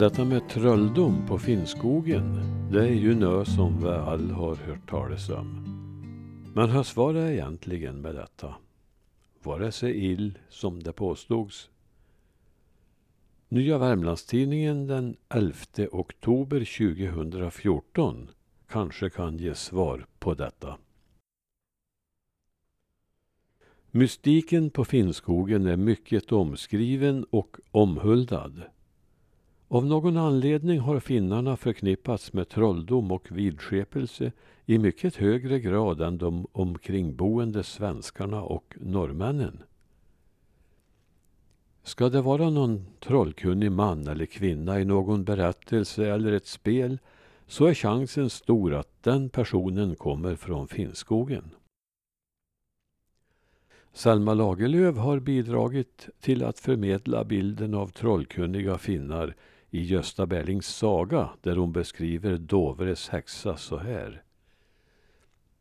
Detta med trölldom på Finnskogen, det är ju nö som vi all har hört talas om. Men hur var det egentligen med detta? Var det så ill som det påstods? Nya Värmlandstidningen den 11 oktober 2014 kanske kan ge svar på detta. Mystiken på Finnskogen är mycket omskriven och omhuldad. Av någon anledning har finnarna förknippats med trolldom och vidskepelse i mycket högre grad än de omkringboende svenskarna och norrmännen. Ska det vara någon trollkunnig man eller kvinna i någon berättelse eller ett spel så är chansen stor att den personen kommer från Finnskogen. Selma Lagerlöf har bidragit till att förmedla bilden av trollkunniga finnar i Gösta Berlings saga där hon beskriver Dovres häxa så här.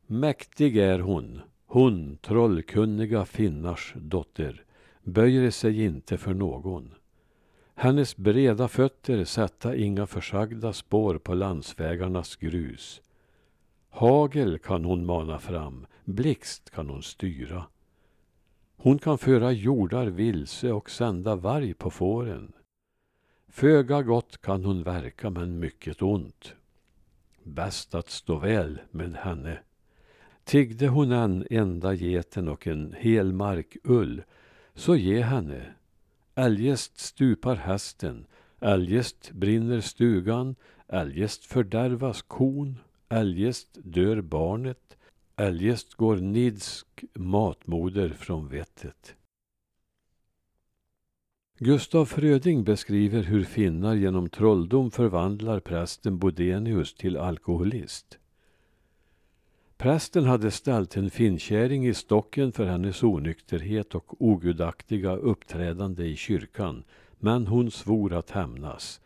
Mäktig är hon, hon trollkunniga finnars dotter, böjer sig inte för någon. Hennes breda fötter sätta inga försagda spår på landsvägarnas grus. Hagel kan hon mana fram, blixt kan hon styra. Hon kan föra jordar vilse och sända varg på fåren. Föga gott kan hon verka, men mycket ont. Bäst att stå väl med henne. Tiggde hon en enda geten och en hel mark ull, så ge henne. Eljest stupar hästen, eljest brinner stugan, eljest fördärvas kon, eljest dör barnet, eljest går nidsk matmoder från vettet. Gustav Fröding beskriver hur finnar genom trolldom förvandlar prästen Bodenius till alkoholist. Prästen hade ställt en finkäring i stocken för hennes onykterhet och ogudaktiga uppträdande i kyrkan, men hon svor att hämnas.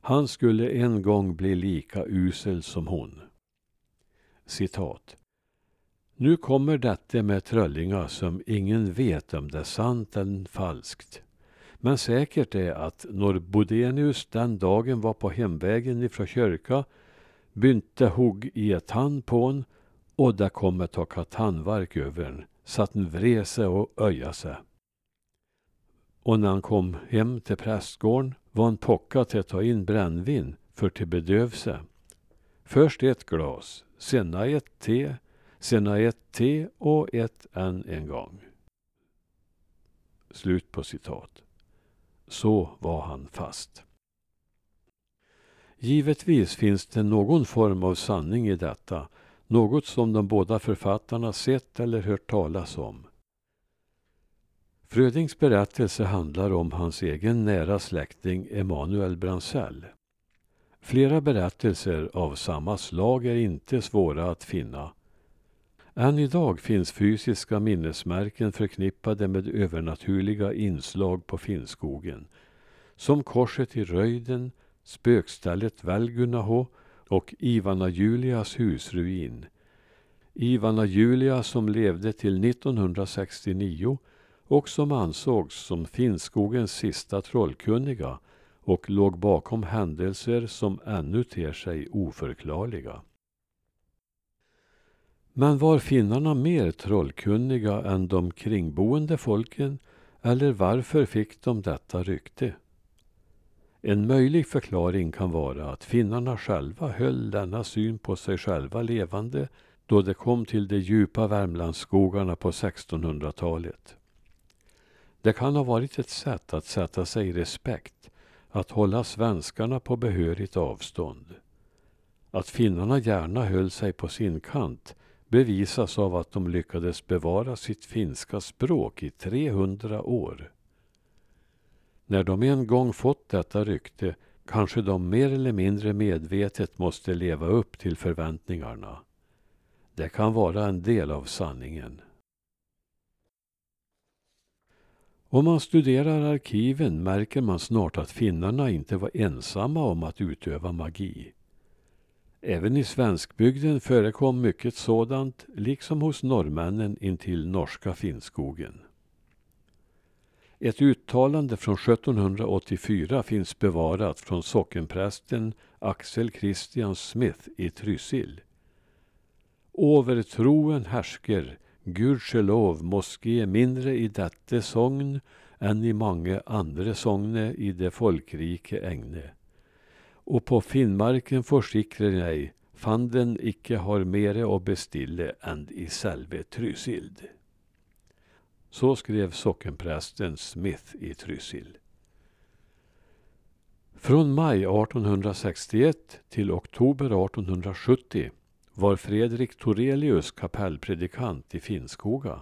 Han skulle en gång bli lika usel som hon. Citat. Nu kommer detta med tröllinga som ingen vet om det är sant eller falskt. Men säkert är att när Bodenius den dagen var på hemvägen ifrån kyrka bynte hugg i ett hand på en och det kom ett ta tandvärk över en, så att en vred sig och öja sig. Och när han kom hem till prästgården var han pocka till att ta in brännvin för till bedövelse. Först ett glas, sena ett te, sena ett te och ett än en gång. Slut på citat. Så var han fast. Givetvis finns det någon form av sanning i detta, något som de båda författarna sett eller hört talas om. Frödings berättelse handlar om hans egen nära släkting Emanuel Bransell. Flera berättelser av samma slag är inte svåra att finna. Än idag finns fysiska minnesmärken förknippade med övernaturliga inslag på Finnskogen. Som korset i Röjden, spökstället Välgunaho och Ivana Julias husruin. Ivana Julia som levde till 1969 och som ansågs som Finnskogens sista trollkunniga och låg bakom händelser som ännu ter sig oförklarliga. Men var finnarna mer trollkunniga än de kringboende folken eller varför fick de detta rykte? En möjlig förklaring kan vara att finnarna själva höll denna syn på sig själva levande då det kom till de djupa Värmlandsskogarna på 1600-talet. Det kan ha varit ett sätt att sätta sig i respekt, att hålla svenskarna på behörigt avstånd. Att finnarna gärna höll sig på sin kant bevisas av att de lyckades bevara sitt finska språk i 300 år. När de en gång fått detta rykte kanske de mer eller mindre medvetet måste leva upp till förväntningarna. Det kan vara en del av sanningen. Om man studerar arkiven märker man snart att finnarna inte var ensamma om att utöva magi. Även i svenskbygden förekom mycket sådant, liksom hos norrmännen intill norska Finnskogen. Ett uttalande från 1784 finns bevarat från sockenprästen Axel Christian Smith i Trysil. Overtroen härsker, gudskelov moske mindre i dette sogn enn i mange andre sogne i det folkrike egne. Og på Finnmarken forsikrer jeg, fanden ikke har mere å bestille enn i selve Trysild. Så skrev sockenprästen Smith i Trysil. Från maj 1861 till oktober 1870 var Fredrik Torelius kapellpredikant i Finnskoga.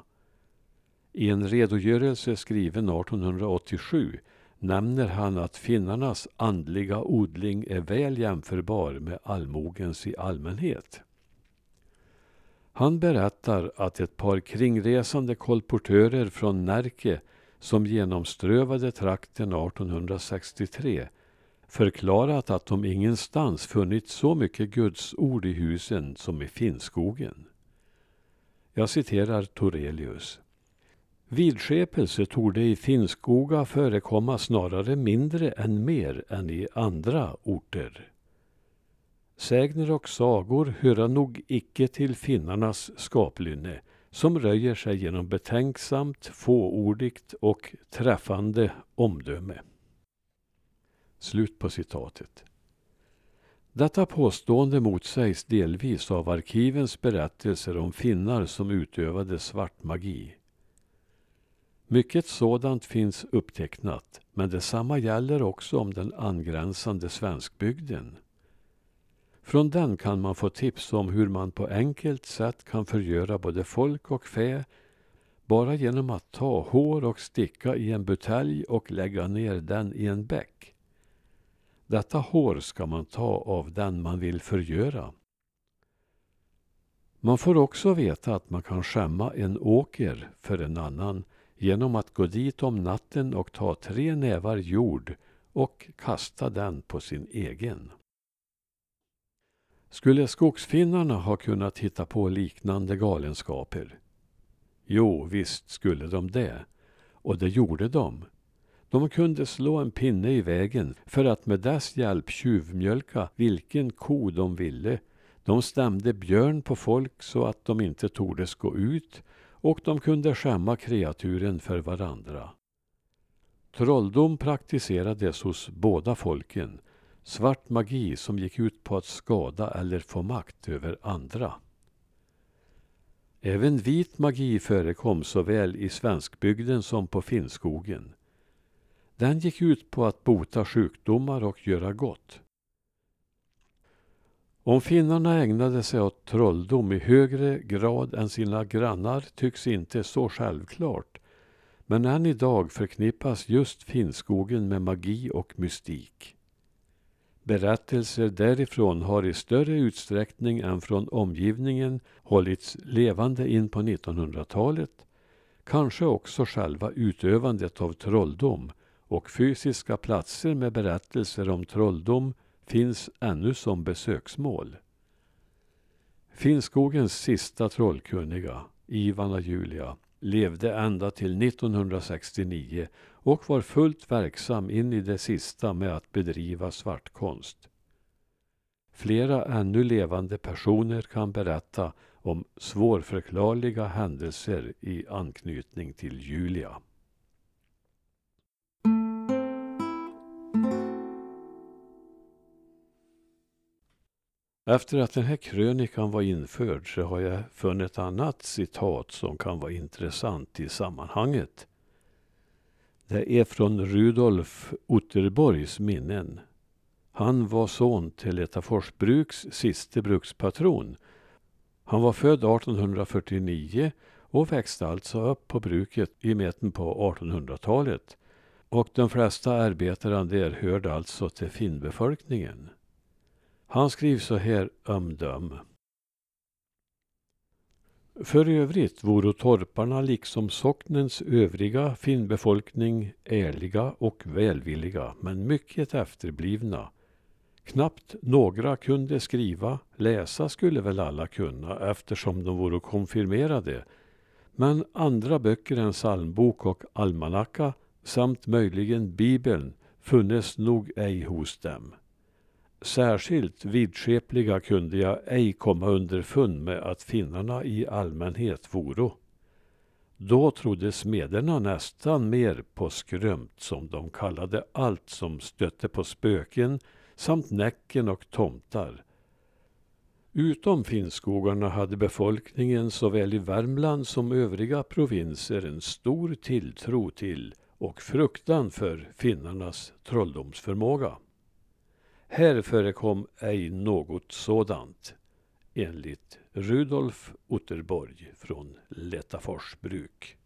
I en redogörelse skriven 1887 nämner han att finnarnas andliga odling är väl jämförbar med allmogens i allmänhet. Han berättar att ett par kringresande kolportörer från Närke som genomströvade trakten 1863 förklarat att de ingenstans funnit så mycket Guds ord i husen som i Finnskogen. Jag citerar Torelius. Vidskepelse torde i Finnskoga förekomma snarare mindre än mer än i andra orter. Sägner och sagor höra nog icke till finnarnas skaplynne, som röjer sig genom betänksamt, fåordigt och träffande omdöme. Slut på citatet. Detta påstående motsägs delvis av arkivens berättelser om finnar som utövade svart magi. Mycket sådant finns upptecknat, men detsamma gäller också om den angränsande svenskbygden. Från den kan man få tips om hur man på enkelt sätt kan förgöra både folk och fä bara genom att ta hår och sticka i en butelj och lägga ner den i en bäck. Detta hår ska man ta av den man vill förgöra. Man får också veta att man kan skämma en åker för en annan genom att gå dit om natten och ta tre nävar jord och kasta den på sin egen. Skulle skogsfinnarna ha kunnat hitta på liknande galenskaper? Jo, visst skulle de det. Och det gjorde de. De kunde slå en pinne i vägen för att med dess hjälp tjuvmjölka vilken ko de ville. De stämde björn på folk så att de inte tordes gå ut och de kunde skämma kreaturen för varandra. Trolldom praktiserades hos båda folken svart magi som gick ut på att skada eller få makt över andra. Även vit magi förekom såväl i svenskbygden som på Finnskogen. Den gick ut på att bota sjukdomar och göra gott. Om finnarna ägnade sig åt trolldom i högre grad än sina grannar tycks inte så självklart. Men än idag förknippas just Finnskogen med magi och mystik. Berättelser därifrån har i större utsträckning än från omgivningen hållits levande in på 1900-talet. Kanske också själva utövandet av trolldom och fysiska platser med berättelser om trolldom finns ännu som besöksmål. Finnskogens sista trollkunniga, Ivana Julia, levde ända till 1969 och var fullt verksam in i det sista med att bedriva svartkonst. Flera ännu levande personer kan berätta om svårförklarliga händelser i anknytning till Julia. Efter att den här krönikan var införd så har jag funnit ett annat citat som kan vara intressant i sammanhanget. Det är från Rudolf Otterborgs minnen. Han var son till Letafors bruks siste brukspatron. Han var född 1849 och växte alltså upp på bruket i mitten på 1800-talet. Och de flesta arbetarna där hörde alltså till finnbefolkningen. Han skriver så här ömdöm. För övrigt voro torparna liksom socknens övriga finnbefolkning ärliga och välvilliga, men mycket efterblivna. Knappt några kunde skriva, läsa skulle väl alla kunna eftersom de vore konfirmerade. Men andra böcker än psalmbok och almanacka samt möjligen bibeln funnes nog ej hos dem. Särskilt vidskepliga kunde jag ej komma underfund med att finnarna i allmänhet voro. Då trodde smederna nästan mer på skrömt som de kallade allt som stötte på spöken samt Näcken och tomtar. Utom Finnskogarna hade befolkningen såväl i Värmland som övriga provinser en stor tilltro till och fruktan för finnarnas trolldomsförmåga. Här förekom ej något sådant, enligt Rudolf Otterborg från Lättafors bruk.